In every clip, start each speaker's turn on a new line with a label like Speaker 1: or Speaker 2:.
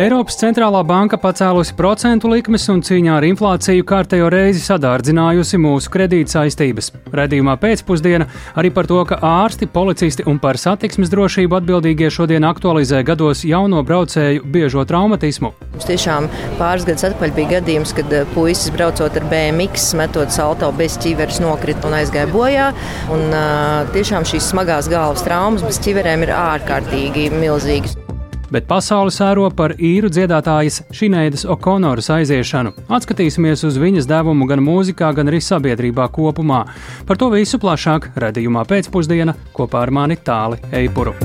Speaker 1: Eiropas centrālā banka pacēlusi procentu likmes un cīņā ar inflāciju kārtējo reizi sadārdzinājusi mūsu kredīt saistības. Redījumā pēcpusdiena arī par to, ka ārsti, policisti un par satiksmes drošību atbildīgie šodien aktualizē gados jauno braucēju biežo traumatismu.
Speaker 2: Mums tiešām pāris gadus atpakaļ bija gadījums, kad eh, puisis braucot ar BMX, metot salto bez ķiveres, nokrita un aizgāja bojā. Un, uh, tiešām šīs smagās galvas traumas bez ķiverēm ir ārkārtīgi milzīgas
Speaker 1: bet pasauli sēro par īru dziedātājas Šinēdas Okonoras aiziešanu. Atskatīsimies uz viņas devumu gan mūzikā, gan arī sabiedrībā kopumā. Par to visu plašāk redzējumā pēcpusdiena kopā ar mani Tāli Eipuru.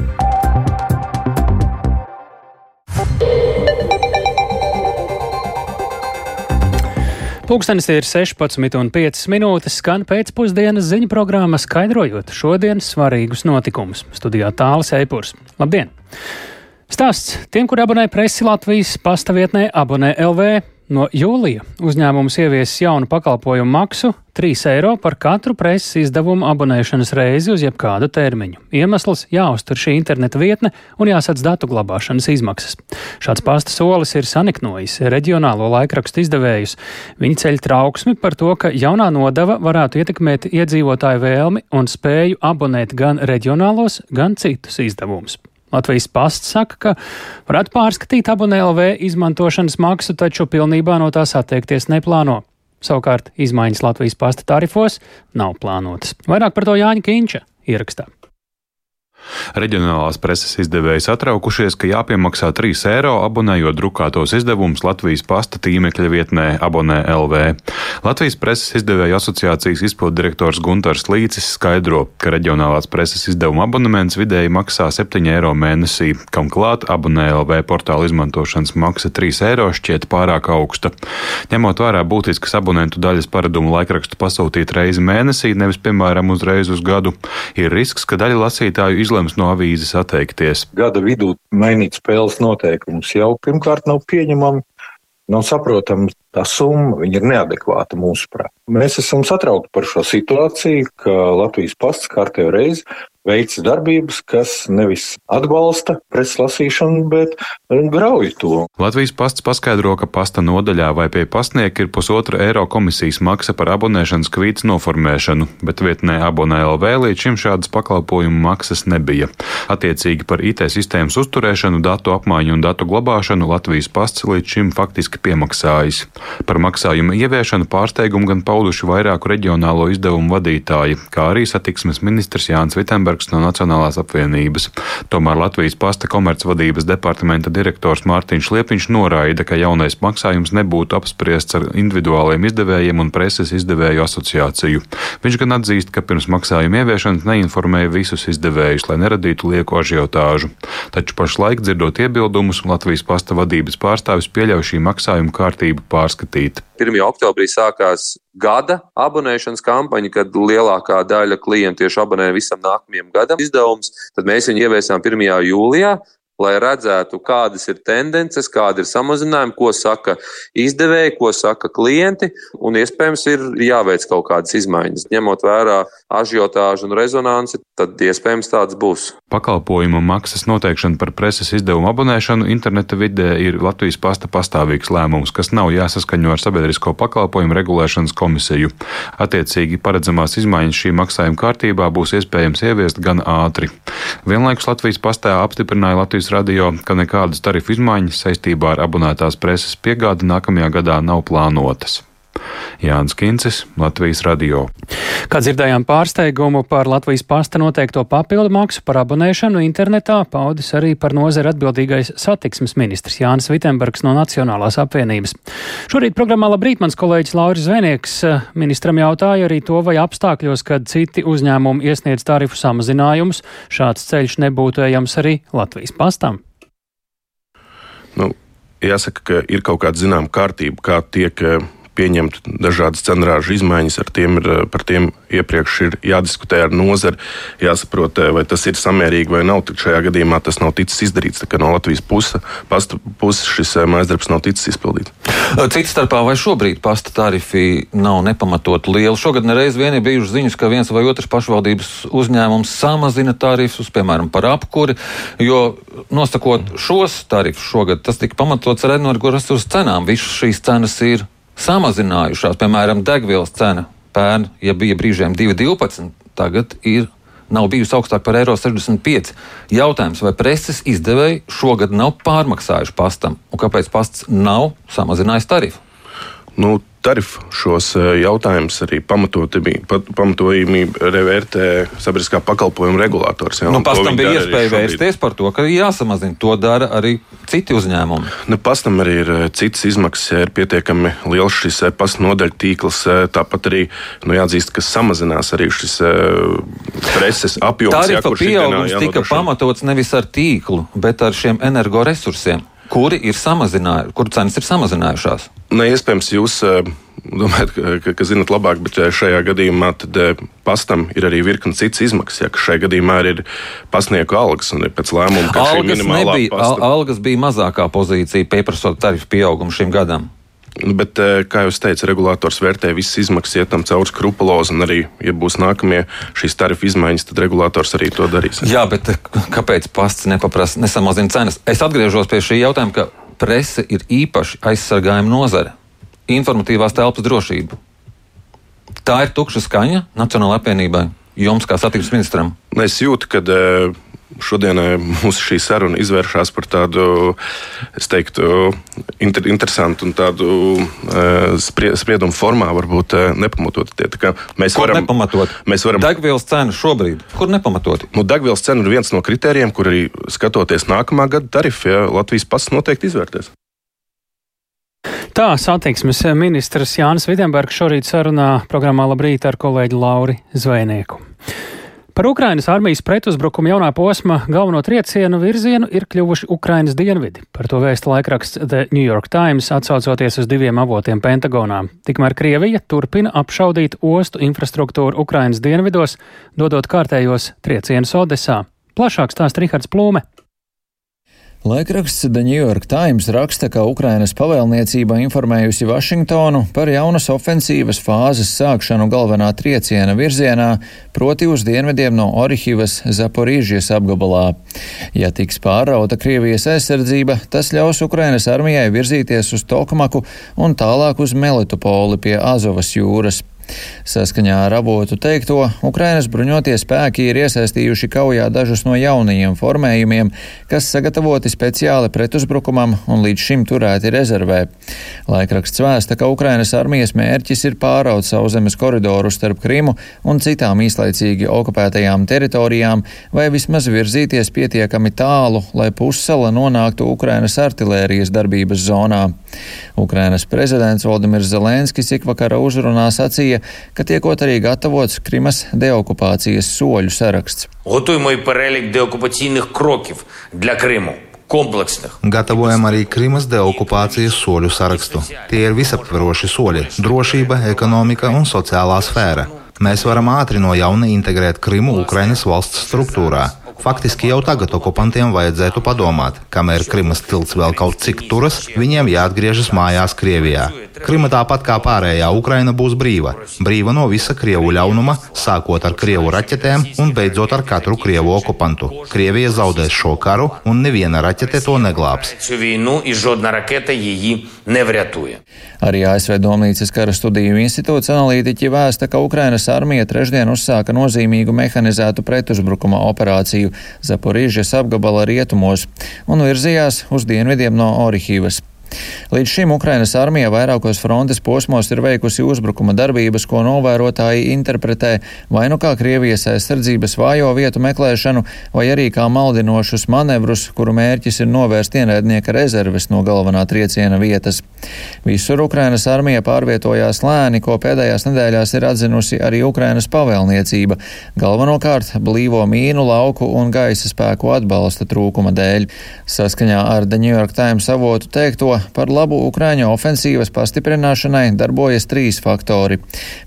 Speaker 1: Pūkstens ir 16,5 minūtes, skan pēcpusdienas ziņu programma, skaidrojot šodienas svarīgus notikumus. Studijā tālāk Eipurs. Labdien! Stāsts tiem, kuri abonē presi Latvijas pastavietnē abonē LV. No jūlija uzņēmums ieviesis jaunu pakalpojumu maksu 3 eiro par katru preses izdevumu abonēšanas reizi uz jebkādu termiņu. Iemesls - jāuztur šī interneta vietne un jāsadz datu glabāšanas izmaksas. Šāds pasta solis ir saniknojis reģionālo laikrakstu izdevējus. Viņi ceļ trauksmi par to, ka jaunā nodeva varētu ietekmēt iedzīvotāju vēlmi un spēju abonēt gan reģionālos, gan citus izdevumus. Latvijas pasts saka, ka varētu pārskatīt abonē LV izmantošanas maksu, taču pilnībā no tās atteikties neplāno. Savukārt izmaiņas Latvijas pasta tarifos nav plānotas. Vairāk par to Jāņa Kīņša ierakstā.
Speaker 3: Reģionālās preses izdevēji satraukušies, ka jāpiemaksā 3 eiro abonējot drukātos izdevumus Latvijas pasta tīmekļa vietnē Abonē LV. Latvijas preses izdevēju asociācijas izpildirektors Guntars Līcis skaidro, ka reģionālās preses izdevuma abonements vidēji maksā 7 eiro mēnesī, kam klāt Abonē LV portāla izmantošanas maksa 3 eiro šķiet pārāk augsta. Ņemot vērā būtiskas abonentu daļas paradumu laikrakstu pasūtīt reizi mēnesī, nevis piemēram uzreiz uz gadu, ir risks, ka daļa lasītāju izlems no avīzes atteikties.
Speaker 4: Gada vidū mainīt spēles noteikumus jau pirmkārt nav pieņemami. Nav saprotama tā summa, viņa ir neadekvāta mūsuprāt. Mēs esam satraukti par šo situāciju, ka Latvijas pasts kārtējo reizi veic darbības, kas nevis atbalsta preses lasīšanu, bet grauj to.
Speaker 3: Latvijas pasts paskaidro, ka pasta nodaļā vai pie pastnieka ir pusotra eiro komisijas maksa par abonēšanas kvītas noformēšanu, bet vietnē abonē LV līdz šim šādas pakalpojumu maksas nebija. Attiecīgi par IT sistēmas uzturēšanu, datu apmaiņu un datu glabāšanu Latvijas pasts līdz šim faktiski piemaksājis. Par maksājumu ieviešanu pārsteigumu gan pauduši vairāku reģionālo izdevumu vadītāji, kā arī satiksmes ministrs Jānis Vitembers Lembergs no Nacionālās apvienības. Tomēr Latvijas pasta komercvadības departamenta direktors Mārtiņš Liepiņš noraida, ka jaunais maksājums nebūtu apspriests ar individuāliem izdevējiem un preses izdevēju asociāciju. Viņš gan atzīst, ka pirms maksājuma ieviešanas neinformēja visus izdevējus, lai neradītu lieku ažiotāžu. Taču pašlaik dzirdot iebildumus, Latvijas pasta vadības pārstāvis pieļauj šī maksājuma kārtību pārskatīt.
Speaker 5: 1. oktobrī sākās gada abonēšanas kampaņa, kad lielākā daļa klientu tieši abonē visam nākamajam gadam izdevums. Tad mēs viņu ieviesām 1. jūlijā lai redzētu, kādas ir tendences, kāda ir samazinājuma, ko saka izdevēji, ko saka klienti, un iespējams ir jāveic kaut kādas izmaiņas. Ņemot vērā ažiotāžu un rezonanci, tad iespējams tāds būs.
Speaker 3: Pakalpojumu maksas noteikšana par preses izdevumu abonēšanu interneta vidē ir Latvijas pasta pastāvīgs lēmums, kas nav jāsaskaņo ar sabiedrisko pakalpojumu regulēšanas komisiju. Attiecīgi paredzamās izmaiņas šī maksājuma kārtībā būs iespējams ieviest gan ātri. Vienlaikus Latvijas pastā apstiprināja Latvijas Latvijas radio, ka nekādas tarifu izmaiņas saistībā ar abonētās preses piegādi nākamajā gadā nav plānotas. Jānis Kincis, Latvijas radio.
Speaker 1: Kā dzirdējām pārsteigumu par Latvijas pasta noteikto papildu maksu par abonēšanu internetā, paudis arī par nozari atbildīgais satiksmes ministrs Jānis Vitembers no Nacionālās apvienības. Šorīt programmā Labrīt mans kolēģis Lauris Zvenieks ministram jautāja arī to, vai apstākļos, kad citi uzņēmumi iesniedz tarifu samazinājumus, šāds ceļš nebūtu ejams arī Latvijas pastam.
Speaker 6: Nu, jāsaka, ka ir kaut kāda zināmā kārtība, kā tiek eh, pieņemt dažādas cenrāžu izmaiņas, ar tiem ir, par tiem iepriekš ir jādiskutē ar nozari, jāsaprot, vai tas ir samērīgi vai nav. Tad šajā gadījumā tas nav ticis izdarīts. No Latvijas puses puses šis mājas darbs nav ticis izpildīts.
Speaker 7: Cits starpā, vai šobrīd pasta tarifi nav nepamatot lieli? Šogad nereiz vien ir bijušas ziņas, ka viens vai otrs pašvaldības uzņēmums samazina tarifus, piemēram, par apkuri, jo nosakot šos tarifus šogad, tas tika pamatots ar energoresursu cenām. Visas šīs cenas ir samazinājušās. Piemēram, degvielas cena pērn, ja bija brīžiem 2,12, tagad ir. Nav bijusi augstāka par eiro 65. Jautājums, vai preces izdevēji šogad nav pārmaksājuši pastam, un kāpēc pasts nav samazinājis tarifu?
Speaker 6: Nu, tarifu šos e, jautājumus arī pamatojumību revērtē sabiedriskā pakalpojuma regulators.
Speaker 7: Ja, nu, pastam bija iespēja vērsties par to, ka jāsamazina. To dara arī citi uzņēmumi.
Speaker 6: Nu, pastam arī ir e, citas izmaksas, ja ir pietiekami liels šis e, pasta nodaļu tīkls. Tāpat arī nu, jāatzīst, ka samazinās arī šis preses apjoms.
Speaker 7: Tarifa ja, pieaugums tika pamatots nevis ar tīklu, bet ar šiem energoresursiem kuri ir samazinājuši, kuru cenas ir samazinājušās?
Speaker 6: Ne, iespējams, jūs eh, domājat, ka, ka zinat labāk, bet eh, šajā gadījumā tad, eh, pastam ir arī virkni citas izmaksas. Ja, šajā gadījumā ir pasnieku algas un pēc lēmuma, ka
Speaker 7: algas, nebija, pasta... algas bija mazākā pozīcija pieprasot tarifu pieaugumu šim gadam.
Speaker 6: Nu, bet, eh, kā jau teicu, regulators vērtē visas izmaksas, iet tam cauri skrupulozi, un arī, ja būs nākamie šīs tarifu izmaiņas, tad regulators arī to darīs.
Speaker 7: Jā, bet eh, kāpēc pasts nepaprasa, nesamazina cenas? Es atgriežos pie šī jautājuma, ka prese ir īpaši aizsargājuma nozare - informatīvās telpas drošība. Tā ir tukša skaņa Nacionālajai apvienībai, jums kā satiksmes ministram.
Speaker 6: Es jūtu, ka uh, Šodienai mūsu šī saruna izvēršas par tādu, es teiktu, inter, interesantu un tādu uh, sprie, spriedumu formā, varbūt uh, nepamatot. Tie,
Speaker 7: mēs kur varam nepamatot. Mēs varam. Degvielas cena šobrīd, kur nepamatot?
Speaker 6: Nu, degvielas cena ir viens no kritērijiem, kur arī skatoties nākamā gada tarifu, ja Latvijas pats noteikti izvērtēs.
Speaker 1: Tā satiksmes ministrs Jānis Vidembergs šorīt sarunā programmā Labrīt ar kolēģi Lauri Zvejnieku. Par Ukrainas armijas pretuzbrukumu jaunā posma galveno triecienu virzienu ir kļuvuši Ukrainas dienvidi. Par to vēsta laikraksts The New York Times, atsaucoties uz diviem avotiem Pentagonā. Tikmēr Krievija turpina apšaudīt ostu infrastruktūru Ukrainas dienvidos, dodot kārtējos triecienus Odesā. Plašāk stāsta Rihards Plūme.
Speaker 8: Laikraksts The New York Times raksta, ka Ukrainas pavēlniecība informējusi Vašingtonu par jaunas ofensīvas fāzes sākšanu galvenā trieciena virzienā, proti uz dienvidiem no Orihivas Zaporīžijas apgabalā. Ja tiks pārrauta Krievijas aizsardzība, tas ļaus Ukrainas armijai virzīties uz Tokmaku un tālāk uz Melitopoli pie Azovas jūras. Saskaņā ar avotu teikto, Ukrainas bruņotie spēki ir iesaistījuši kaujā dažus no jaunajiem formējumiem, kas sagatavoti speciāli pretuzbrukumam un līdz šim turēti rezervē. Laikraksts vēsta, ka Ukrainas armijas mērķis ir pāraut sauszemes koridoru starp Krimu un citām īslaicīgi okupētajām teritorijām, vai vismaz virzīties pietiekami tālu, lai pussala nonāktu Ukrainas artilērijas darbības zonā. Ukrainas prezidents Valdimirs Zelenskis ikvakara uzrunā sacīja, sacīja, ka tiekot arī gatavots Krimas deokupācijas soļu saraksts.
Speaker 9: Gatavojam arī Krimas deokupācijas soļu sarakstu. Tie ir visaptveroši soļi - drošība, ekonomika un sociālā sfēra. Mēs varam ātri no jauna integrēt Krimu Ukrainas valsts struktūrā. Faktiski jau tagad okupantiem vajadzētu padomāt, kamēr Krimas tilts vēl kaut cik turas, viņiem jāatgriežas mājās Krievijā. Krima tāpat kā pārējā Ukraina būs brīva. Brīva no visa Krievu ļaunuma, sākot ar Krievu raķetēm un beidzot ar katru Krievu okupantu. Krievija zaudēs šo karu un neviena raķete to neglābs.
Speaker 8: Arī ASV Domnīcas kara studiju institūts analītiķi vēsta, ka Ukrainas armija trešdien uzsāka nozīmīgu mehanizētu pretuzbrukuma operāciju Zaporīžas apgabala rietumos un virzījās uz dienvidiem no Orihīvas. Līdz šim Ukrainas armija vairākos frontes posmos ir veikusi uzbrukuma darbības, ko novērotāji interpretē vai nu kā Krievijas aizsardzības vājo vietu meklēšanu, vai arī kā maldinošus manevrus, kuru mērķis ir novērst ienaidnieka rezerves no galvenā trieciena vietas. Visur Ukrainas armija pārvietojās lēni, ko pēdējās nedēļās ir atzinusi arī Ukrainas pavēlniecība, galvenokārt blīvo mīnu lauku un gaisa spēku atbalsta trūkuma dēļ. Saskaņā ar The New York Times avotu teikto, par labu Ukraiņu ofensīvas pastiprināšanai darbojas trīs faktori.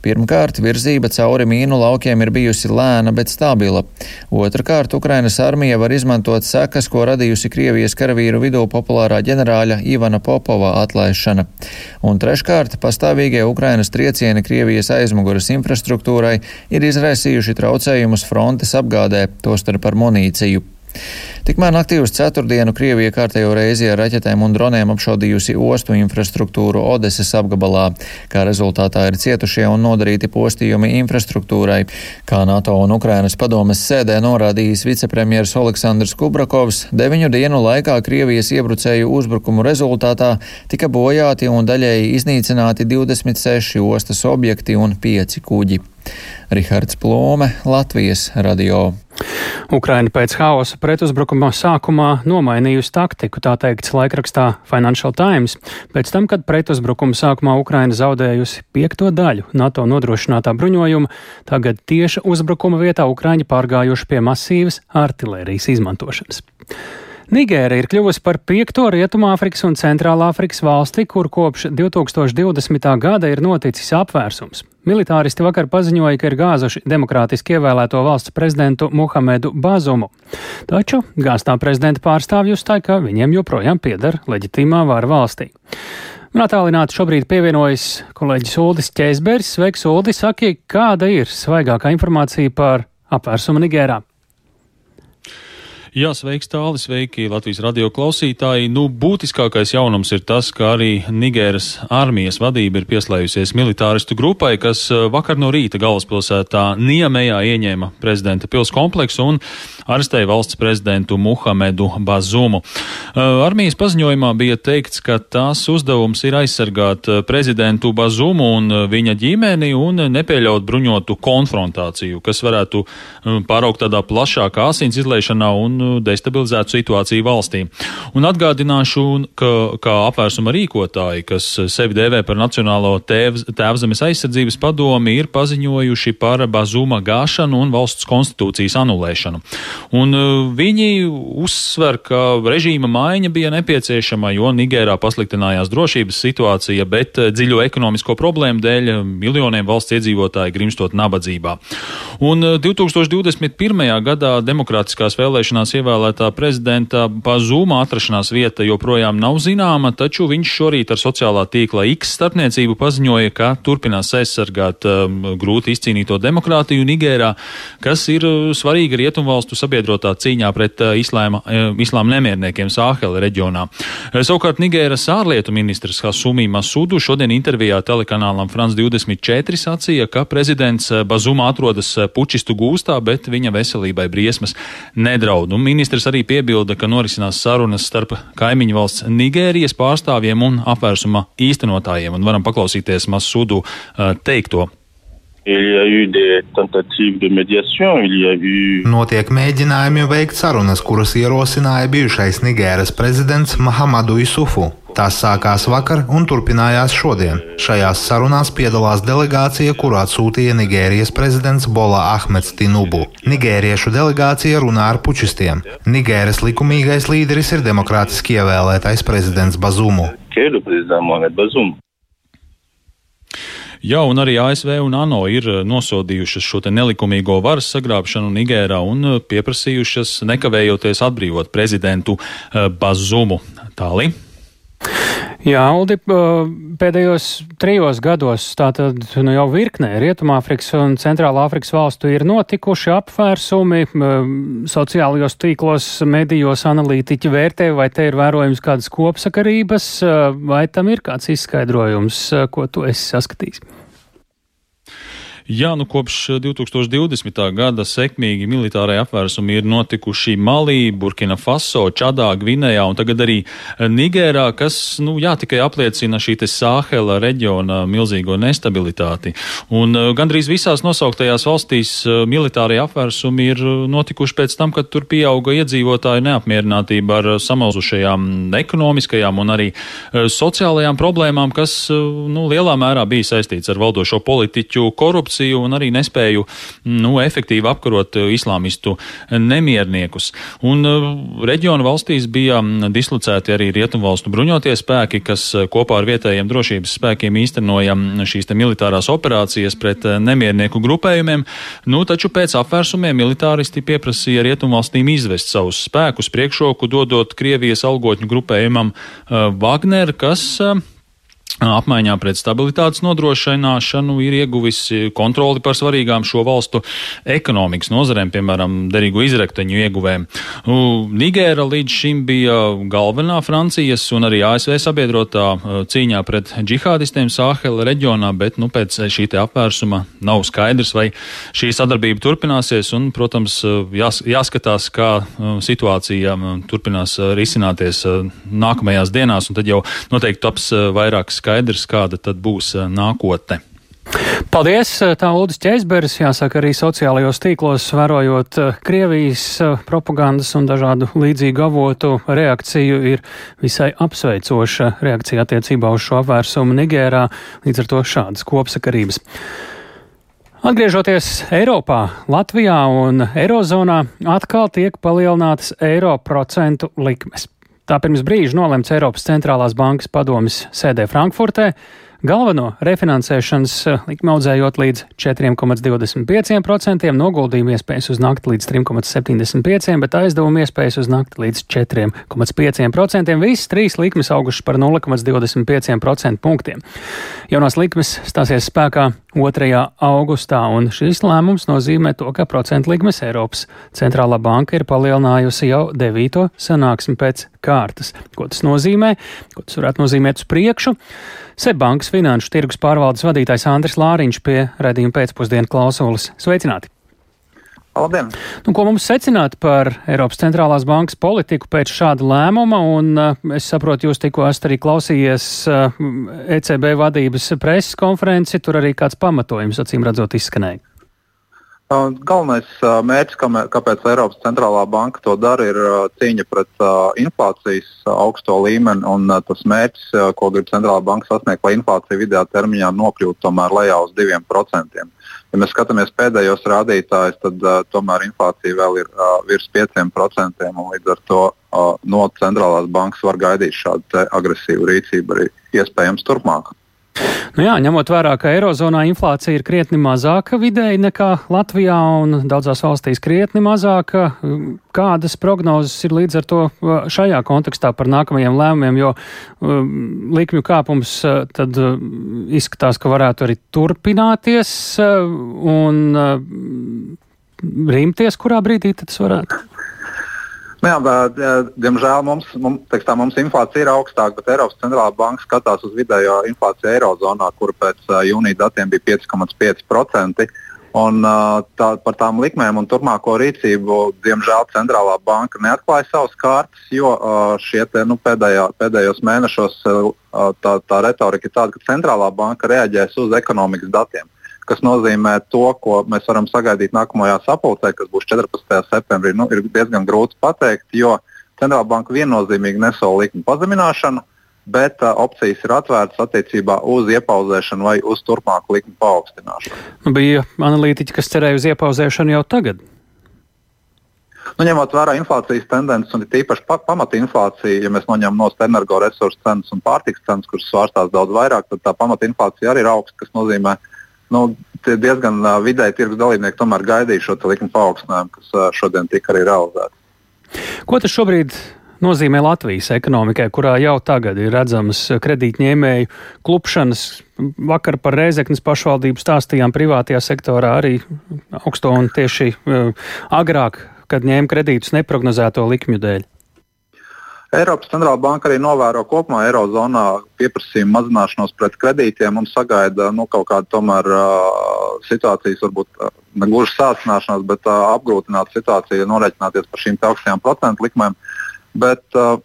Speaker 8: Pirmkārt, virzība cauri mīnu laukiem ir bijusi lēna, bet stabila. Otrakārt, Ukrainas armija var izmantot sekas, ko radījusi Krievijas karavīru vidū populārā ģenerāļa Ivana Popova atlaišana. Un treškārt, pastāvīgie Ukrainas triecieni Krievijas aizmuguras infrastruktūrai ir izraisījuši traucējumus frontes apgādē, tostarp ar munīciju. Tikmēr naktī uz ceturtdienu Krievija kārtējo reizi ar raķetēm un droniem apšaudījusi ostu infrastruktūru Odeses apgabalā, kā rezultātā ir cietušie un nodarīti postījumi infrastruktūrai. Kā NATO un Ukrainas padomes sēdē norādījis vicepremjers Aleksandrs Kubrakovs, deviņu dienu laikā Krievijas iebrucēju uzbrukumu rezultātā tika bojāti un daļēji iznīcināti 26 ostas objekti un 5 kuģi. Rihards Plome, Latvijas radio.
Speaker 1: Ukraina pēc haosa pretuzbrukuma sākumā nomainījusi taktiku, tā teikts laikrakstā Financial Times, pēc tam, kad pretuzbrukuma sākumā Ukraina zaudējusi piekto daļu NATO nodrošinātā bruņojuma, tagad tieši uzbrukuma vietā Ukraiņi pārgājuši pie masīvas artilērijas izmantošanas. Nigēra ir kļuvusi par piekto Rietumāfrikas un Centrālāfrikas valsti, kur kopš 2020. gada ir noticis apvērsums. Militāristi vakar paziņoja, ka ir gāzuši demokrātiski ievēlēto valsts prezidentu Muhamedu Bazumu. Taču gāztā prezidenta pārstāvju uzstāja, ka viņiem joprojām pieder leģitīmā vara valstī. Man attālināti šobrīd pievienojas kolēģis Uldis Ķēsbergs. Sveiks, Uldi! Saki, kāda ir svaigākā informācija par apvērsumu Nigērā?
Speaker 10: Jā, sveiks, tālāk, sveiki Latvijas radio klausītāji. Nu, būtiskākais jaunums ir tas, ka arī Nigēras armijas vadība ir pieslējusies militāristu grupai, kas eh, vakar no rīta galvaspilsētā Niemējā ieņēma prezidenta pils kompleksu un arestēja valsts prezidentu Muhamedu Bazumu. Armijas paziņojumā bija teikts, ka tās uzdevums ir aizsargāt prezidentu Bazumu un viņa ģimeni un nepieļaut bruņotu konfrontāciju, kas varētu pāraukt tādā plašākā asins izliešanā un destabilizētu situāciju valstī. Un atgādināšu, ka kā apvērsuma rīkotāji, kas sevi dēvē par Nacionālo tēvz, tēvzemes aizsardzības padomi, ir paziņojuši par Bazuma gāšanu un valsts konstitūcijas anulēšanu. Un uh, viņi uzsver, ka režīma maiņa bija nepieciešama, jo Nigērā pasliktinājās drošības situācija, bet uh, dziļo ekonomisko problēmu dēļ miljoniem valsts iedzīvotāji grimstot nabadzībā. Un 2021. Uh, gadā demokrātiskās vēlēšanās ievēlētā prezidenta Pazūma atrašanās vieta joprojām nav zināma, taču viņš šorīt ar sociālā tīkla X starpniecību paziņoja, ka turpinās aizsargāt um, grūti izcīnīto demokrātiju Nigērā, kas ir svarīga rietumvalstu sabiedrotā cīņā pret uh, islāma, uh, islāma nemierniekiem Sāhela reģionā. Uh, savukārt Nigēras ārlietu ministrs Hasumi Masudu šodien intervijā telekanālam France 24 sacīja, ka prezidents Bazuma atrodas pučistu gūstā, bet viņa veselībai briesmas nedraud. Un ministrs arī piebilda, ka norisinās sarunas starp kaimiņu valsts Nigērijas pārstāvjiem un apvērsuma īstenotājiem. Un varam paklausīties Masudu uh, teikto.
Speaker 9: Notiek mēģinājumi veikt sarunas, kuras ierosināja bijušais Nigēras prezidents Mahamadu Isufu. Tās sākās vakar un turpinājās šodien. Šajās sarunās piedalās delegācija, kurā atsūtīja Nigērijas prezidents Bola Ahmeds Tinubu. Nigēriešu delegācija runā ar pučistiem. Nigēras likumīgais līderis ir demokrātiski ievēlētais prezidents Bazumu.
Speaker 10: Jā, un arī ASV un ANO ir eh, nosodījušas šo nelikumīgo varas sagrābšanu Nigērā un eh, pieprasījušas nekavējoties atbrīvot prezidentu eh, Bazumu. Tālāk.
Speaker 1: Jā, Uldi, pēdējos trijos gados tātad nu, jau virknē Rietumāfrikas un Centrālā Afrikas valstu ir notikuši apvērsumi. Sociālajos tīklos, medijos analītiķi vērtē, vai te ir vērojams kādas kopsakarības, vai tam ir kāds izskaidrojums, ko tu esi saskatījis.
Speaker 10: Jā, nu kopš 2020. Eh, gada sekmīgi militārai apvērsumi ir notikuši Malī, Burkina Faso, Čadā, Gvinējā un tagad arī eh, Nigērā, kas, nu jā, tikai apliecina šī te Sāhela reģiona milzīgo nestabilitāti. Un uh, gandrīz visās nosauktajās valstīs militārai apvērsumi ir notikuši pēc tam, kad tur pieauga iedzīvotāju neapmierinātība ar samalzušajām ekonomiskajām un arī sociālajām problēmām, kas, nu, lielā mērā bija saistīts ar valdošo politiķu korupciju korupciju un arī nespēju nu, efektīvi apkarot islāmistu nemierniekus. Un reģiona valstīs bija dislocēti arī rietumvalstu bruņotie spēki, kas kopā ar vietējiem drošības spēkiem īstenoja šīs militārās operācijas pret nemiernieku grupējumiem. Nu, taču pēc apvērsumiem militāristi pieprasīja rietumvalstīm izvest savus spēkus priekšroku, dodot Krievijas algotņu grupējumam Wagner, kas apmaiņā pret stabilitātes nodrošināšanu ir ieguvis kontroli par svarīgām šo valstu ekonomikas nozarēm, piemēram, derīgu izrekteņu ieguvēm. Nigēra līdz šim bija galvenā Francijas un arī ASV sabiedrotā cīņā pret džihādistiem Sāhela reģionā, bet nu, pēc šī te apvērsuma nav skaidrs, vai šī sadarbība turpināsies un, protams, jās, jāskatās, kā situācija turpinās risināties nākamajās dienās, un tad jau noteikti taps vairāk skaidrs skaidrs, kāda tad būs nākotne.
Speaker 1: Paldies! Tā Lūdzu Ķēzberis, jāsaka arī sociālajos tīklos, vērojot Krievijas propagandas un dažādu līdzīgu avotu reakciju, ir visai apsveicoša reakcija attiecībā uz šo apvērsumu Nigērā, līdz ar to šādas kopsakarības. Atgriežoties Eiropā, Latvijā un Eirozonā atkal tiek palielinātas eiro procentu likmes. Tā pirms brīža nolemts Eiropas centrālās bankas padomis sēdē Frankfurtē, Galveno refinansēšanas eh, likmi audzējot līdz 4,25%, noguldījumu iespējas uz nakti līdz 3,75%, bet aizdevumu iespējas uz nakti līdz 4,5%. Visas trīs likmes augušas par 0,25% punktiem. Jaunās likmes stāsies spēkā 2. augustā, un šis lēmums nozīmē to, ka procentu likmes Eiropas centrālā banka ir palielinājusi jau 9. sanāksmi pēc kārtas. Ko tas nozīmē? Ko tas varētu nozīmēt uz priekšu? Sebankas finanšu tirgus pārvaldes vadītājs Andris Lāriņš pie redzījuma pēcpusdienu klausulas. Sveicināti!
Speaker 11: Labdien!
Speaker 1: Nu, ko mums secināt par Eiropas centrālās bankas politiku pēc šāda lēmuma? Un, uh, es saprotu, jūs tikko esat arī klausījies ECB vadības preses konferenci, tur arī kāds pamatojums, acīm redzot, izskanēja.
Speaker 11: Galvenais mērķis, kāpēc Eiropas centrālā banka to dara, ir cīņa pret inflācijas augsto līmeni. Tas mērķis, ko grib centrālā banka sasniegt, lai inflācija vidējā termiņā nokļūtu tomēr lejā uz 2%. Ja mēs skatāmies pēdējos rādītājus, tad tomēr inflācija vēl ir virs 5%. Līdz ar to no centrālās bankas var gaidīt šādu agresīvu rīcību arī iespējams turpmāk.
Speaker 1: Nu jā, ņemot vērā, ka Eirozonā inflācija ir krietni mazāka vidēji nekā Latvijā un daudzās valstīs krietni mazāka, kādas prognozes ir līdz ar to šajā kontekstā par nākamajiem lēmumiem, jo likmju kāpums tad izskatās, ka varētu arī turpināties un rimties, kurā brīdī tas varētu?
Speaker 11: Nu jā, bet, diemžēl mums, mums, tekstā, mums inflācija ir augstāka, bet Eiropas centrālā banka skatās uz vidējo inflāciju Eirozonā, kur pēc jūnija datiem bija 5,5%. Un, tā, par tām likmēm un turpmāko rīcību, diemžēl, centrālā banka neatklāja savas kārtas, jo šie te, nu, pēdējā, pēdējos mēnešos tā, tā retorika ir tāda, ka centrālā banka reaģēs uz ekonomikas datiem kas nozīmē to, ko mēs varam sagaidīt nākamajā sapulcē, kas būs 14. septembrī, nu, ir diezgan grūti pateikt, jo centrālā banka viennozīmīgi nesola likuma pazemināšanu, bet uh, opcijas ir atvērtas attiecībā uz iepauzēšanu vai uz turpmāku likuma paaugstināšanu.
Speaker 1: Nu, bija analītiķi, kas cerēja uz iepauzēšanu jau tagad.
Speaker 11: Nu, ņemot vērā inflācijas tendences un tīpaši pa, pamatinflāciju, ja mēs noņemam no energoresursu cenas un pārtikas cenas, kuras svārstās daudz vairāk, tad tā pamatinflācija arī ir augsta, kas nozīmē, ka nu, diezgan uh, vidēji tirgus dalībnieki tomēr gaidīja šo likuma paaugstinājumu, kas uh, šodien tika arī realizēts.
Speaker 1: Ko tas šobrīd nozīmē Latvijas ekonomikai, kurā jau tagad ir redzamas kredītņēmēju klupšanas. Vakar par Reizeknas pašvaldību stāstījām privātajā sektorā arī augsto un tieši agrāk, kad ņēma kredītus neprognozēto likmju dēļ.
Speaker 11: Eiropas centrālā banka arī novēro kopumā Eirozonā pieprasījumu mazināšanos pret kredītiem un sagaida nu, kaut kādu tomēr uh, situācijas, varbūt uh, ne gluži sācināšanās, bet uh, apgrūtinātu situāciju, norēķināties par šīm augstajām procentu likmēm. Bet, uh,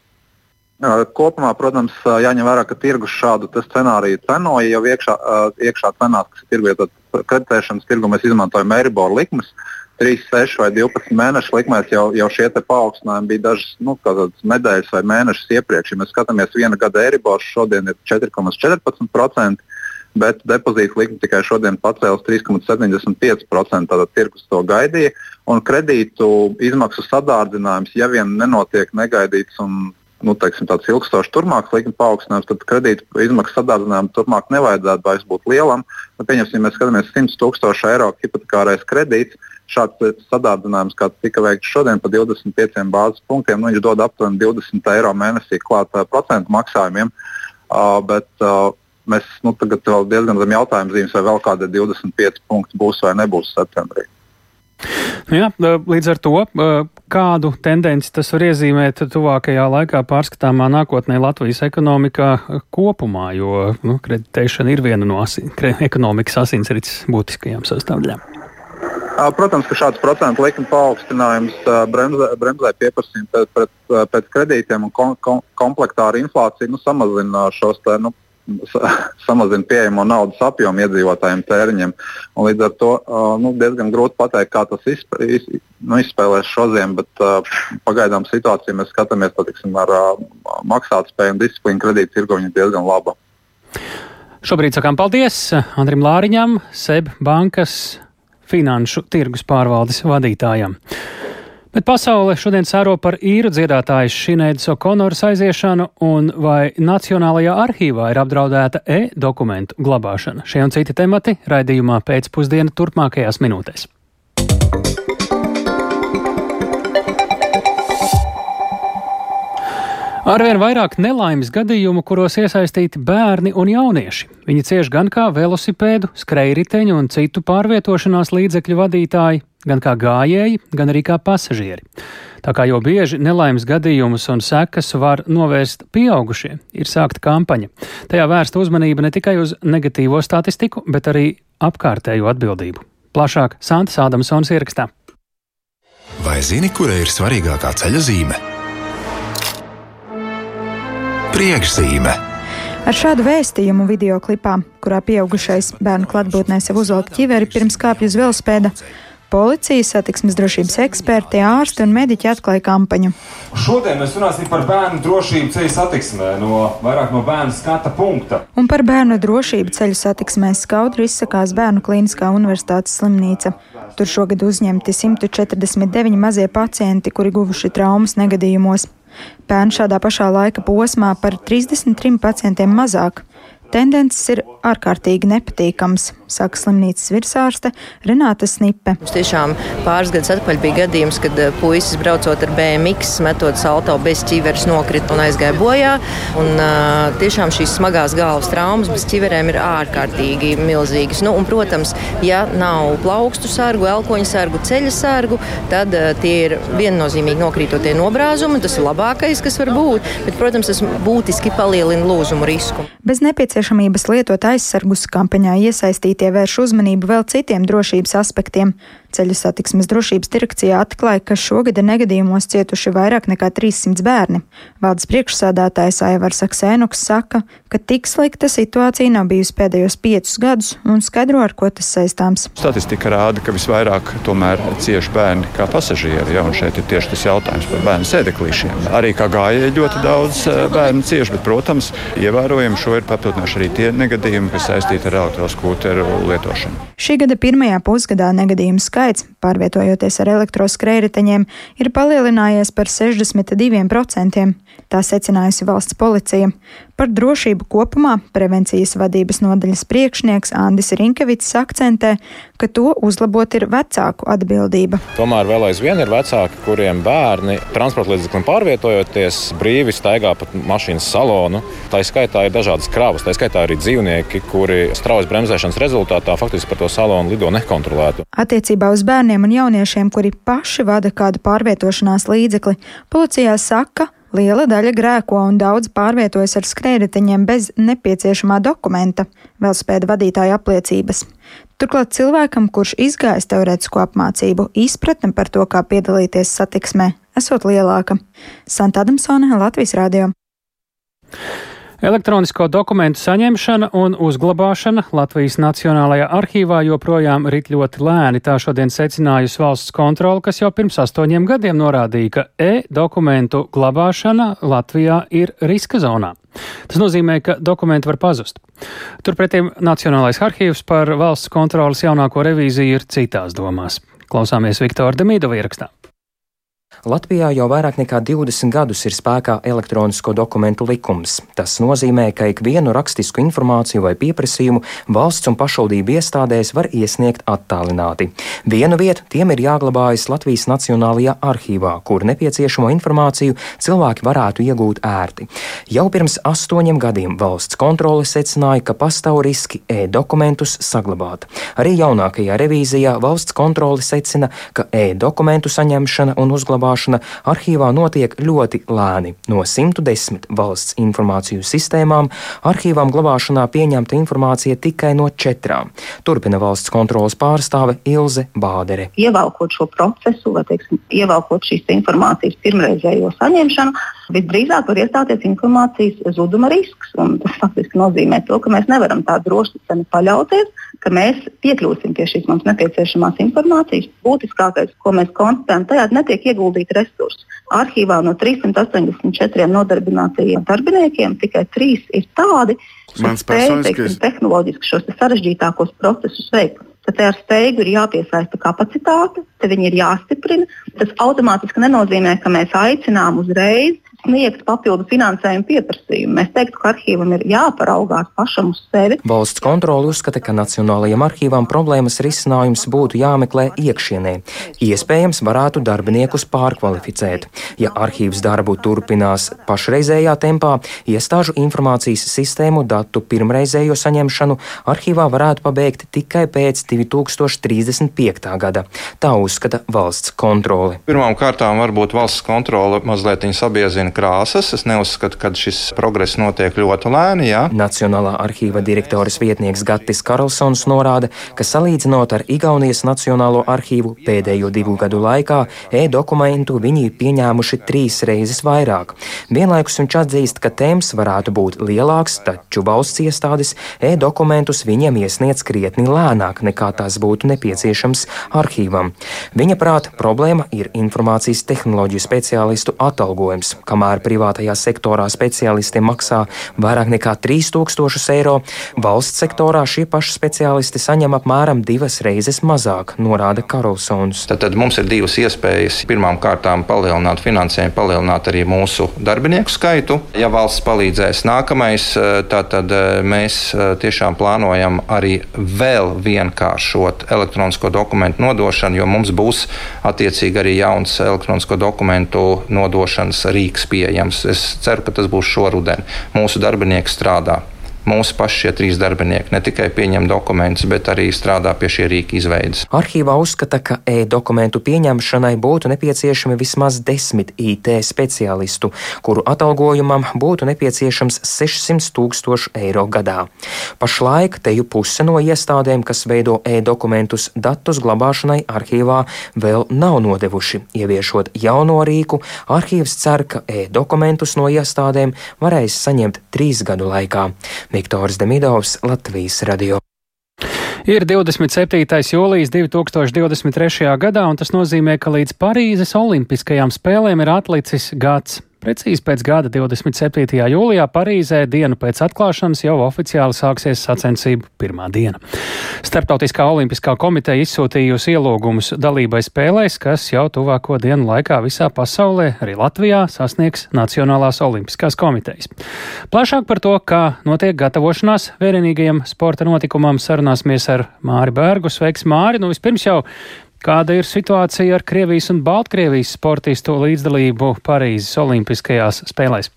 Speaker 11: Kopumā, protams, jāņem vērā, ka tirgus šādu scenāriju cenoja jau iekšā, iekšā cenās, kas ir tirgu, kreditēšanas tirgu mēs izmantojam Eiriboru likmes. Uh, 3, 6 vai 12 mēnešu likmēs jau, jau šie paaugstinājumi bija dažas nu, nedēļas vai mēnešus iepriekš. Ja mēs skatāmies viena gada Eiriborš, šodien ir 4,14%. bet depozīta likme tikai šodien pacēlus 3,75%. Tātad tirgus to gaidīja. Un kredītu izmaksu sadārdzinājums, ja vien nenotiek negaidīts un nu, teiksim, tāds ilgstošs turpmāks likuma paaugstinājums, tad kredītu izmaksu sadārdzinājumu turpmāk nevajadzētu vairs būt lielam. Nu, pieņemsim, mēs skatāmies 100 tūkstošu eiro hipotekārais kredīts. Šāds sadārdzinājums, kāds tika veikts šodien par 25 bāzes punktiem, nu, viņš dod aptuveni 20 eiro mēnesī klāt uh, procentu maksājumiem. Uh, bet, uh, mēs nu, tagad vēl diezgan zem jautājuma zīmes, vai vēl kādi 25 punkti būs vai nebūs septembrī.
Speaker 1: Nu jā, līdz ar to, kādu tendenci tas var iezīmēt tuvākajā laikā pārskatāmā nākotnē Latvijas ekonomikā kopumā, jo nu, kreditēšana ir viena no asin, ekonomikas asinsrites būtiskajām sastāvdaļām.
Speaker 11: Protams, ka šāds procentu likuma paaugstinājums bremzē, bremzē pieprasījumu pēc, pēc, pēc kredītiem un kom, kom, komplektā ar inflāciju nu, samazina šos te, nu, samazina pieejamo naudas apjomu iedzīvotājiem tēriņiem. Un līdz ar to nu, diezgan grūti pateikt, kā tas izp iz, nu, izspēlēs šodien, bet uh, pagaidām situācija mēs skatāmies tiksim, ar uh, maksātspēju un disciplīnu kredītu tirgu viņa diezgan laba.
Speaker 1: Šobrīd sakām paldies Andrim Lāriņam, SEB bankas finanšu tirgus pārvaldes vadītājam. Bet pasaule šodien sēro par īru dziedātājas Šinēdas Okonoras aiziešanu un vai Nacionālajā arhīvā ir apdraudēta e-dokumentu glabāšana. Šie un citi temati raidījumā pēcpusdiena turpmākajās minūtēs. Arvien vairāk nelaimes gadījumu, kuros iesaistīti bērni un jaunieši. Viņi cieš gan kā velosipēdu, skrejriteņu un citu pārvietošanās līdzekļu vadītāji, gan kā gājēji, gan arī kā pasažieri. Tā kā jau bieži nelaimes gadījumus un sekas var novērst pieaugušie, ir sākta kampaņa. Tajā vērsta uzmanība ne tikai uz negatīvo statistiku, bet arī apkārtējo atbildību. Plašāk Santa Ādamsons ierakstā.
Speaker 12: Vai zini, kura ir svarīgākā ceļa zīme? Priekšzīme.
Speaker 13: Ar šādu vēstījumu video klipā, kurā pieaugušais bērnu klātbūtnē sev uzvelk ķiveri pirms kāpj uz velospēda, Policija, satiksmes drošības eksperti, ārsti un mediķi atklāja kampaņu.
Speaker 14: Šodien mēs runāsim par bērnu drošību ceļu satiksmē, no vairāk no bērnu skata punkta.
Speaker 13: Un par bērnu drošību ceļu satiksmē skaudri izsakās Bērnu Kliniskā universitātes slimnīca. Tur šogad uzņemti 149 mazie pacienti, kuri guvuši traumas negadījumos. Pērn šādā pašā laika posmā par 33 pacientiem mazāk. Tendences ir ārkārtīgi nepatīkams, saka slimnīcas virsārste Renāta Snipe.
Speaker 2: Mums tiešām pāris gadus atpakaļ bija gadījums, kad eh, puisis braucot ar BMX, metot salto bez ķiveres, nokrita un aizgāja bojā. Un, uh, tiešām šīs smagās galvas traumas bez ķiverēm ir ārkārtīgi milzīgas. Nu, un, protams, ja nav plaukstu sargu, elkoņa sargu, ceļa sargu, tad uh, tie ir viennozīmīgi nokrītotie nobrāzumi. Tas ir labākais, kas var būt, bet, protams, tas būtiski palielina lūzumu risku.
Speaker 13: Bez nepieciešamības lietot aizsargus kampaņā iesaistītie vērš uzmanību vēl citiem drošības aspektiem. Ceļu satiksmes drošības direkcijā atklāja, ka šogad negadījumos cietuši vairāk nekā 300 bērni. Valdes priekšsādātājs Aivars Aksēnuks saka, ka tik slikta situācija nav bijusi pēdējos piecus gadus un skaidro, ar ko tas saistāms.
Speaker 15: Statistika rāda, ka visvairāk tomēr cieši bērni kā pasažieri, ja, un šeit ir tieši tas jautājums par bērnu sēdeklīšiem. Arī kā gājēji ļoti daudz eh, bērnu cieši, bet, protams, ievērojami šo ir papildinājuši arī tie negadījumi, kas saistīti ar elektroskūteru lietošanu.
Speaker 13: Šī gada pirmajā pusgadā negadījumu skaits skaits, pārvietojoties ar elektroskrējriteņiem, ir palielinājies par 62%. Tā secinājusi valsts policija. Par drošību kopumā prevencijas vadības nodaļas priekšnieks Andis Rinkevits akcentē, ka to uzlabot ir vecāku atbildība.
Speaker 16: Tomēr vēl aizvien ir vecāki, kuriem bērni transporta līdzeklim pārvietojoties brīvi staigā pa mašīnas salonu. Tā skaitā ir dažādas kravas, tā skaitā arī dzīvnieki, kuri straujas bremzēšanas rezultātā faktiski par to salonu lido nekontrolētu.
Speaker 13: Attiecībā uz bērniem un jauniešiem, kuri paši vada kādu pārvietošanās līdzekli, policijā saka, Liela daļa grēko un daudz pārvietojas ar skrējriteņiem bez nepieciešamā dokumenta, velospēda vadītāja apliecības. Turklāt cilvēkam, kurš izgājis teorētisko apmācību, izpratne par to, kā piedalīties satiksmē, esot lielāka. Santa Adamsone, Latvijas Rādio.
Speaker 1: Elektronisko dokumentu saņemšana un uzglabāšana Latvijas Nacionālajā arhīvā joprojām rit ļoti lēni. Tā šodien secinājusi valsts kontrole, kas jau pirms astoņiem gadiem norādīja, ka e-dokumentu glabāšana Latvijā ir riska zonā. Tas nozīmē, ka dokumenti var pazust. Turpretī Nacionālais arhīvs par valsts kontrolas jaunāko revīziju ir citās domās. Klausāmies Viktora Demīdova ierakstā.
Speaker 17: Latvijā jau vairāk nekā 20 gadus ir spēkā elektronisko dokumentu likums. Tas nozīmē, ka ikvienu rakstisku informāciju vai pieprasījumu valsts un pašvaldību iestādēs var iesniegt attālināti. Vienu vietu tiem ir jāglabājas Latvijas Nacionālajā arhīvā, kur nepieciešamo informāciju cilvēki varētu iegūt ērti. Jau pirms astoņiem gadiem valsts kontrole secināja, ka pastāv riski e-dokumentus saglabāt. Arī jaunākajā revīzijā valsts kontrole secina, ka e-dokumentu saņemšana un uzglabāšana saglabāšana arhīvā notiek ļoti lēni. No 110 valsts informāciju sistēmām arhīvām glabāšanā pieņemta informācija tikai no četrām. Turpina valsts kontrolas pārstāve Ilze Bādere.
Speaker 18: Ievelkot šo procesu, vai teiksim, ievelkot šīs informācijas pirmreizējo saņemšanu, visdrīzāk var iestāties informācijas zuduma risks. Tas faktiski nozīmē to, ka mēs nevaram tā droši paļauties, ka mēs piekļūsim pie šīs mums nepieciešamās informācijas. Būtiskākais, ko mēs konstatējam, tajā netiek ieguldīti resursi. Arhīvā no 384 nodarbinātajiem darbiniekiem tikai trīs ir tādi, kas spēj tehnoloģiski šos sarežģītākos procesus veikt. Tad ar steigu ir jāpiesaista kapacitāte, te viņi ir jāstiprina. Tas automātiski nenozīmē, ka mēs aicinām uzreiz sniegt papildu finansējumu pieprasījumu. Mēs teiktu, ka arhīvam ir jāparaugās pašam uz sevi.
Speaker 17: Valsts kontrole uzskata, ka Nacionālajiem arhīvam problēmas risinājums būtu jāmeklē iekšienē. Iespējams, varētu darbiniekus pārkvalificēt. Ja arhīvs darbu turpinās pašreizējā tempā, iestāžu informācijas sistēmu datu pirmreizējo saņemšanu arhīvā varētu pabeigt tikai pēc 2035. gada. Tā uzskata valsts kontrole.
Speaker 19: Pirmkārt, varbūt valsts kontrole mazliet sabiezina krāsas. Es neuzskatu, ka šis progress notiek ļoti lēni. Jā.
Speaker 17: Nacionālā arhīva direktores vietnieks Gatis Karlsons norāda, ka salīdzinot ar Igaunijas Nacionālo arhīvu pēdējo divu gadu laikā, e-dokumentu viņi ir pieņēmuši trīs reizes vairāk. Vienlaikus viņš atzīst, ka temps varētu būt lielāks, taču valsts iestādes e-dokumentus viņiem iesniedz krietni lēnāk nekā tas būtu nepieciešams arhīvam. Viņa prāt, problēma ir informācijas tehnoloģiju speciālistu atalgojums, kamēr privātajā sektorā speciālistiem maksā vairāk nekā 3000 eiro, valsts sektorā šie paši speciālisti saņem apmēram divas reizes mazāk, norāda Karlsons.
Speaker 19: Tad, tad mums ir divas iespējas. Pirmām kārtām palielināt finansējumu, palielināt arī mūsu darbinieku skaitu. Ja valsts palīdzēs nākamais, tad mēs tiešām plānojam arī vēl vienkāršot elektronisko dokumentu nodošanu, jo mums būs attiecīgi arī jauns elektronisko dokumentu nodošanas rīks pieejams. Es ceru, ka tas būs šoruden. Mūsu darbinieki strādā mūsu paši šie trīs darbinieki ne tikai pieņem dokumentus, bet arī strādā pie šī rīka izveides.
Speaker 17: Arhīvā uzskata, ka e-dokumentu pieņemšanai būtu nepieciešami vismaz desmit IT speciālistu, kuru atalgojumam būtu nepieciešams 600 tūkstoši eiro gadā. Pašlaik teju puse no iestādēm, kas veido e-dokumentus datus glabāšanai arhīvā, vēl nav nodevuši. Ieviešot jauno rīku, arhīvs cer, ka e-dokumentus no iestādēm varēs saņemt trīs gadu laikā. Viktors Demidovs, Latvijas radio.
Speaker 1: Ir 27. jūlijas 2023. gadā, un tas nozīmē, ka līdz Parīzes Olimpiskajām spēlēm ir atlicis gads. Precīzi pēc gada 27. jūlijā Parīzē dienu pēc atklāšanas jau oficiāli sāksies sacensību pirmā diena. Startautiskā olimpiskā komiteja izsūtījusi ielūgumus dalībai spēlēs, kas jau tuvāko dienu laikā visā pasaulē, arī Latvijā, sasniegs Nacionālās olimpiskās komitejas. Plašāk par to, kā notiek gatavošanās vērienīgajam sporta notikumam, sarunāsimies ar Māri Bērgu. Sveiks, Māri! Nu, vispirms jau Kāda ir situācija ar Krievijas un Baltkrievijas sportistu līdzdalību Parīzes Olimpiskajās spēlēs?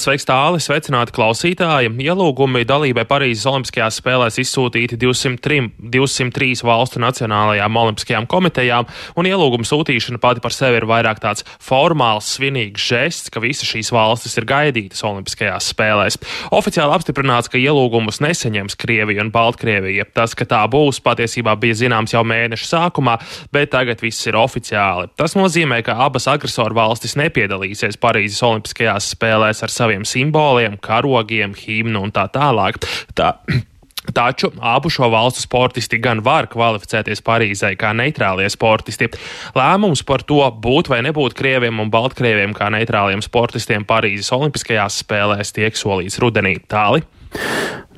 Speaker 20: Sveiks, tāli, sveicināti klausītāji. Ielūgumi dalībai Parīzes Olimpiskajās spēlēs izsūtīti 203, 203 valstu nacionālajām olimpiskajām komitejām, un ielūguma sūtīšana pati par sevi ir vairāk tāds formāls, svinīgs žests, ka visas šīs valstis ir gaidītas Olimpiskajās spēlēs. Oficiāli apstiprināts, ka ielūgumus neseņems Krievija un Baltkrievija. Tas, ka tā būs, patiesībā bija zināms jau mēneša sākumā, bet tagad viss ir oficiāli. Tas nozīmē, ka abas agresoru valstis nepiedalīsies Parīzes Olimpiskajās spēlēs spēlēs ar saviem simboliem, karogiem, himnu un tā tālāk. Tā, Taču abu šo valstu sportisti gan var kvalificēties Parīzē kā neitrālie sportisti. Lēmums par to būt vai nebūt krieviem un baltkrieviem kā neitrāliem sportistiem Parīzes Olimpiskajās spēlēs tiek solīts rudenī. Tāli.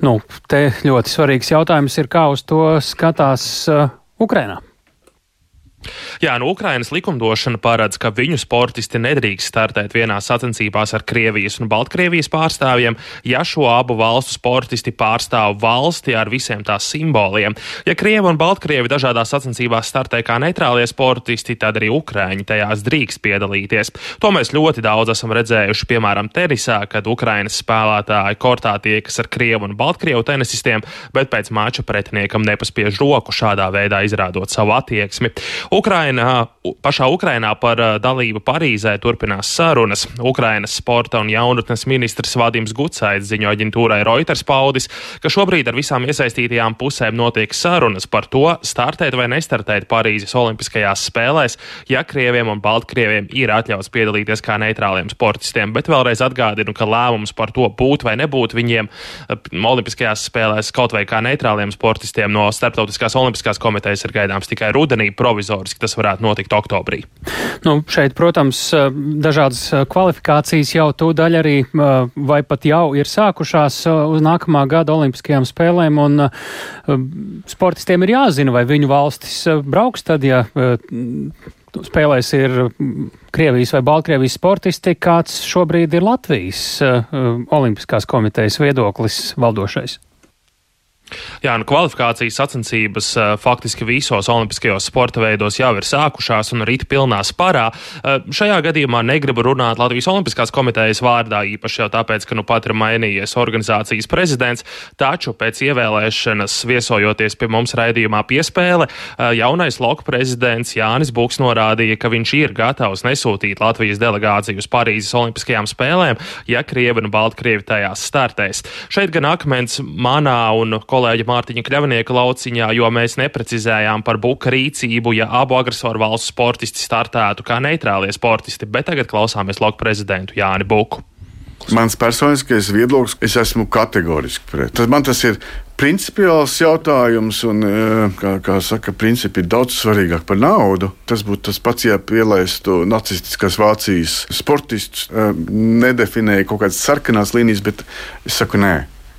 Speaker 1: Nu, te ļoti svarīgs jautājums ir, kā uz to skatās uh, Ukrainā.
Speaker 20: Jā, nu, Ukrainas likumdošana paredz, ka viņu sportisti nedrīkst startēt vienā sacensībās ar Krievijas un Baltkrievijas pārstāvjiem, ja šo abu valstu sportisti pārstāv valsti ar visiem tās simboliem. Ja Krievi un Baltkrievi dažādās sacensībās startē kā neitrālie sportisti, tad arī Ukraiņi tajās drīkst piedalīties. To mēs ļoti daudz esam redzējuši, piemēram, tenisā, kad Ukrainas spēlētāji kortā tiekas ar Krievu un Baltkrievu tenisistiem, bet pēc mača pretiniekam nepaspiež roku šādā veidā izrādot savu attieksmi. Ukrainā, pašā Ukrainā par dalību Parīzē turpinās sarunas. Ukrainas sporta un jaunatnes ministrs Vadims Gucaits ziņo aģentūrai Reuters paudis, ka šobrīd ar visām iesaistītajām pusēm notiek sarunas par to, startēt vai nestartēt Parīzes Olimpiskajās spēlēs, ja Krieviem un Baltkrieviem ir atļauts piedalīties kā neitrāliem sportistiem. Bet vēlreiz atgādinu, ka lēmums par to būt vai nebūt viņiem Olimpiskajās spēlēs kaut vai kā neitrāliem sportistiem no Starptautiskās Olimpiskās komitejas ir gaidāms tikai rudenī provizoriski teorētiski tas varētu notikt oktobrī.
Speaker 1: Nu, šeit, protams, dažādas kvalifikācijas jau tūdaļ arī vai pat jau ir sākušās uz nākamā gada Olimpiskajām spēlēm, un sportistiem ir jāzina, vai viņu valstis brauks tad, ja spēlēs ir Krievijas vai Baltkrievijas sportisti, kāds šobrīd ir Latvijas Olimpiskās komitejas viedoklis valdošais.
Speaker 20: Jā, nu kvalifikācijas sacensības uh, faktiski visos olimpiskajos sporta veidos jau ir sākušās un rīt pilnā sparā. Uh, šajā gadījumā negribu runāt Latvijas Olimpiskās komitejas vārdā, īpaši jau tāpēc, ka nu pat ir mainījies organizācijas prezidents, taču pēc ievēlēšanas viesojoties pie mums raidījumā piespēle, uh, jaunais loka prezidents Jānis Buks norādīja, ka viņš ir gatavs nesūtīt Latvijas delegāciju uz Parīzes Olimpiskajām spēlēm, ja Krievi un Baltkrievi tajās startēs. Šeit gan akmens manā un kolēģa Mārtiņa Kļavnieka lauciņā, jo mēs neprecizējām par buka rīcību, ja abu agresoru valstu sportisti startētu kā neitrālie sportisti, bet tagad klausāmies lauka prezidentu Jāni Buku.
Speaker 21: Mans personiskais viedoklis, es esmu kategoriski pret. Tad man tas ir principiāls jautājums, un, e, kā, kā saka, principi ir daudz svarīgāk par naudu. Tas būtu tas pats, ja pielaistu nacistiskās Vācijas sportistus, e, nedefinēja kaut kādas sarkanās līnijas, bet es saku, nē.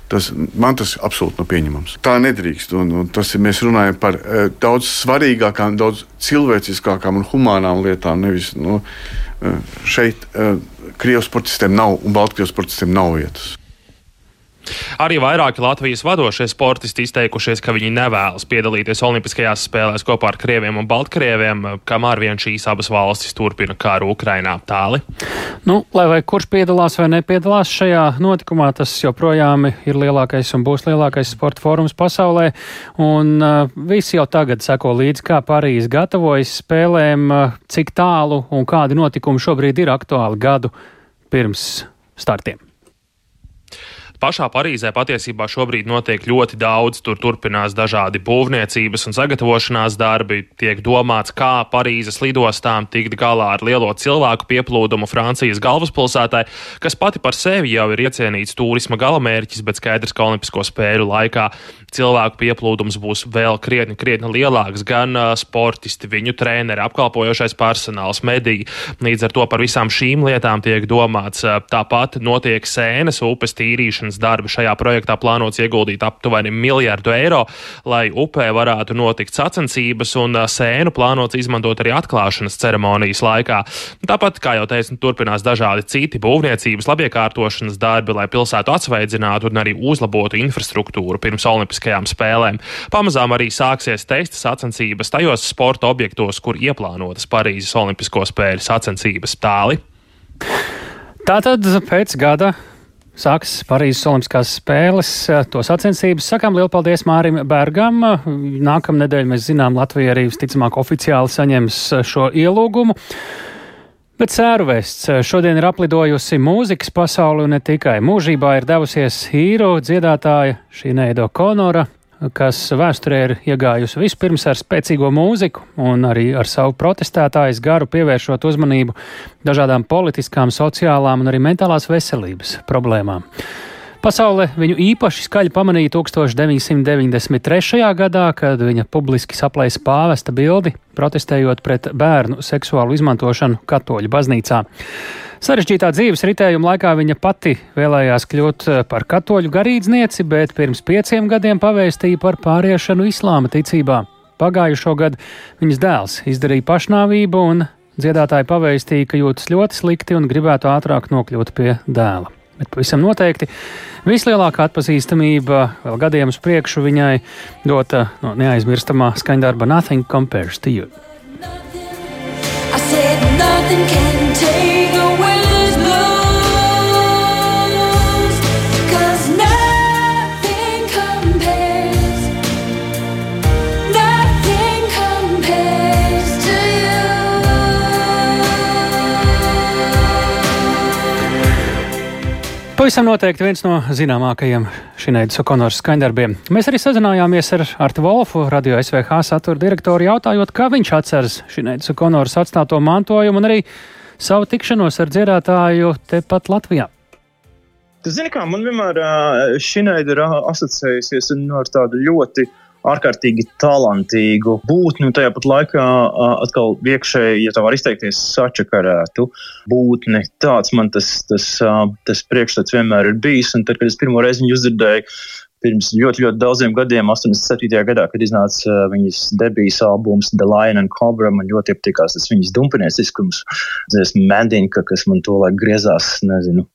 Speaker 21: Tas, man tas absolūti nav pieņemams. Tā nedrīkst. Un, un tas ir, mēs runājam par uh, daudz svarīgākām, daudz cilvēciskākām un humānām lietām. Nevis nu, uh, šeit uh, Krievijas sportistiem nav un Baltkrievijas sportistiem nav vietas.
Speaker 20: Arī vairāki Latvijas vadošie sportisti izteikušies, ka viņi nevēlas piedalīties Olimpiskajās spēlēs kopā ar Krieviem un Baltkrieviem, kamēr vien šīs abas valstis turpina kāru Ukrainā tāli.
Speaker 1: Nu, lai vai kurš piedalās vai nepiedalās šajā notikumā, tas joprojām ir lielākais un būs lielākais sporta fórums pasaulē. Un uh, visi jau tagad seko līdzi, kā Parīzes gatavojas spēlēm, uh, cik tālu un kādi notikumi šobrīd ir aktuāli gadu pirms startiem.
Speaker 20: Pašā Parīzē patiesībā šobrīd notiek ļoti daudz. Tur turpinās dažādi būvniecības un sagatavošanās darbi. Tiek domāts, kā Parīzes lidostām tikt galā ar lielo cilvēku pieplūdumu Francijas galvaspilsētai, kas pati par sevi jau ir iecienīts turisma galamērķis, bet skaidrs, ka Olimpisko spēļu laikā cilvēku pieplūdums būs vēl krietni, krietni lielāks. Gan uh, sportisti, viņu treneri, apkalpojošais personāls, mediji. Līdz ar to par visām šīm lietām tiek domāts. Tāpat notiek sēnes upes tīrīšana uzlabošanas darbi. Šajā projektā plānots ieguldīt aptuveni miljardu eiro, lai upē varētu notikt sacensības, un sēnu plānots izmantot arī atklāšanas ceremonijas laikā. Tāpat, kā jau teicu, turpinās dažādi citi būvniecības, labiekārtošanas darbi, lai pilsētu atsveidzinātu un arī uzlabotu infrastruktūru pirms Olimpiskajām spēlēm. Pamazām arī sāksies testa sacensības tajos sporta objektos, kur ieplānotas Parīzes Olimpisko spēļu sacensības tāli.
Speaker 1: Tātad pēc gada Sāks Parīzes Olimpiskās spēles, eh, to sacensības. Sakām lielu paldies Mārim Bergam. Nākamnedēļ mēs zinām, Latvija arī visticamāk oficiāli saņems eh, šo ielūgumu. Bet sēru vēsts eh, šodien ir aplidojusi mūzikas pasauli un ne tikai. Mūžībā ir devusies īro dziedātāja Šīneida Konora, kas vēsturē ir iegājusi vispirms ar spēcīgo mūziku un arī ar savu protestētājas garu pievēršot uzmanību dažādām politiskām, sociālām un arī mentālās veselības problēmām. Pasaule viņu īpaši skaļi pamanīja 1993. gadā, kad viņa publiski saplēsa pāvesta bildi, protestējot pret bērnu seksuālu izmantošanu katoļu baznīcā. Sarežģītā dzīves ritējuma laikā viņa pati vēlējās kļūt par katoļu garīdznieci, bet pirms pieciem gadiem pavēstīja par pāriešanu islāma ticībā. Pagājušo gadu viņas dēls izdarīja pašnāvību, un dziedātāji pavēstīja, ka jūtas ļoti slikti un gribētu ātrāk nokļūt pie dēla. Bet pavisam noteikti vislielākā atpazīstamība vēl gadiem uz priekšu viņai dota no neaizmirstamā skaņdarba Nothing Compares to You. I said nothing can Pavisam noteikti viens no zināmākajiem Šinēdas Okonors skaņdarbiem. Mēs arī sazinājāmies ar Artu Wolfu, radio SVH satura direktoru, jautājot, kā viņš atceras Šinēdas Okonors atstāto mantojumu un arī savu tikšanos ar dziedātāju tepat Latvijā.
Speaker 22: Zini, kā man vienmēr Šinēda ir asociējusies ar tādu ļoti ārkārtīgi talantīgu būtni, un tajā pat laikā atkal iekšēji, ja tā var izteikties, sačakarētu būtni. Tāds man tas, tas, tas priekšstats vienmēr ir bijis, un tad, kad es pirmo reizi viņu uzdzirdēju, pirms ļoti, ļoti daudziem gadiem, 87. gadā, kad iznāca uh, viņas debijas albums The Lion and Cobra, man ļoti iepatikās tas viņas dumpinieciskums, dziesma Mandinka, kas man to laik griezās, nezinu,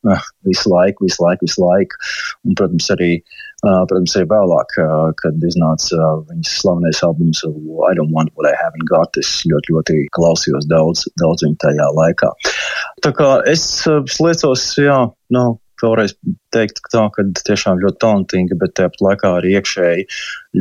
Speaker 22: visu laiku, visu laiku, visu laiku. Un, protams, arī, uh, protams, arī vēlāk, uh, kad iznāca uh, viņas slavenais albums I Don't Want What I Haven't Got, es ļoti, ļoti klausījos daudz, daudz viņu tajā laikā. Tā kā es uh, sliecos, jā, nav. No, vēlreiz teikt, ka tā, ka tiešām ļoti talantīga, bet tāpat laikā arī iekšēji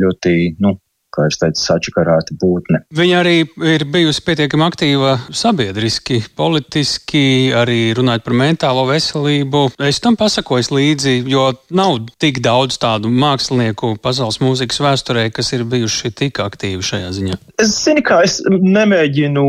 Speaker 22: ļoti, nu, kā jau teicu, sačakarēta būtne.
Speaker 1: Viņa arī ir bijusi pietiekami aktīva sabiedriski, politiski, arī runājot par mentālo veselību. Es tam pasakoju līdzi, jo nav tik daudz tādu mākslinieku pasaules mūzikas vēsturē, kas ir bijuši tik aktīvi šajā ziņā.
Speaker 22: Es zinu, kā es nemēģinu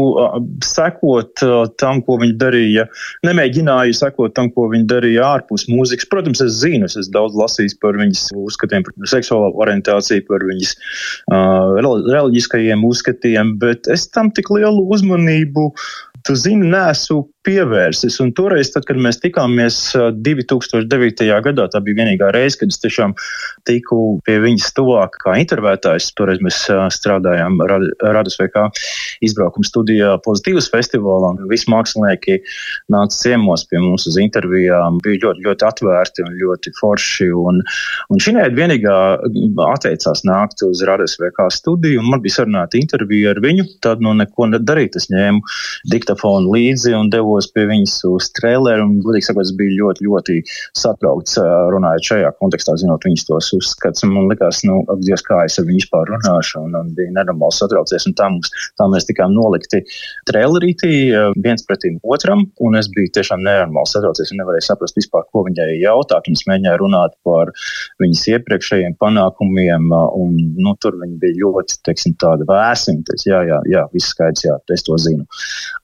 Speaker 22: sekot tam, ko viņi darīja. Nemēģināju sekot tam, ko viņi darīja ārpus mūzikas. Protams, es zinu, es esmu daudz lasījis par viņas uzskatiem par seksuālo orientāciju, par viņas uh, reliģiskajiem uzskatiem, bet es tam tik lielu uzmanību, tu zini, nesu pievērsis. Un toreiz, tad, kad mēs tikāmies 2009. gadā, tā bija vienīgā reize, kad es tiešām tiku pie viņas tuvāk kā intervētājs. Toreiz mēs strādājām Radus VK izbraukuma studijā Pozitīvas festivālā. Visi mākslinieki nāca ciemos pie mums uz intervijām, bija ļoti, ļoti atvērti un ļoti forši. Un, un šī neviena vienīgā atteicās nākt uz Radus VK studiju, man bija sarunāta intervija ar viņu. Tad nu neko nedarīt. Es ņēmu diktafonu līdzi un devu devos pie viņas uz traileru, un, godīgi sakot, es biju ļoti, ļoti satraukts runājot šajā kontekstā, zinot viņas tos uzskats. Man likās, nu, Dievs, kā es ar viņu vispār runāšu, un, un bija nenormāli satraucies, un tā, mums, tā mēs tikām nolikti trailerītī viens pretim otram, un es biju tiešām nenormāli satraucies, un nevarēju saprast vispār, ko viņai jautāt, un es mēģināju runāt par viņas iepriekšējiem panākumiem, un, nu, tur viņi bija ļoti, teiksim, tāda vēsima, teiks, jā, jā, jā, viss skaidrs, jā, es to zinu.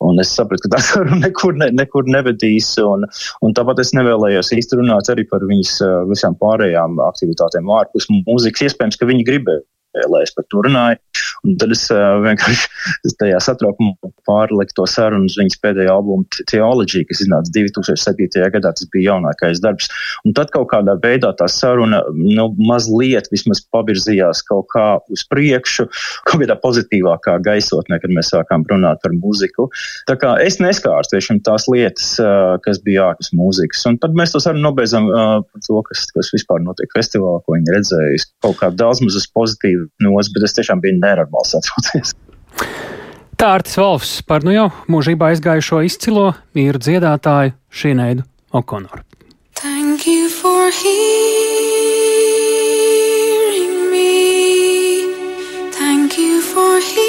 Speaker 22: Un es sapratu, ka tā saruna nekur, ne, nekur nevedīs. Un, un tāpat es nevēlējos īsti runāt arī par viņas visām pārējām aktivitātēm ārpus mūzikas. Iespējams, ka viņi gribēja lai es par to runāju. Un tad es uh, vienkārši tajā satraukumā pārliku to sarunu uz viņas pēdējo albumu Theology, kas iznāca 2007. gadā. Tas bija jaunākais darbs. Un tad kaut kādā veidā tā saruna nu, mazliet vismaz pavirzījās kaut kā uz priekšu, kaut kādā pozitīvākā gaisotnē, kad mēs sākām runāt par mūziku. Tā kā es neskārstu tiešām tās lietas, uh, kas bija ārpus mūzikas. Un tad mēs to sarunu nobeidzam uh, par to, kas, kas vispār notiek festivālā, ko viņi redzējuši. Kaut kā daudz maz uz pozitīvu nos, bet es tiešām biju nenormāli satraucies.
Speaker 1: Tā Artis Valfs par nu jau mūžībā aizgājušo izcilo īru dziedātāju Šīneidu Okonoru. Thank you for hearing me. Thank you for hearing me.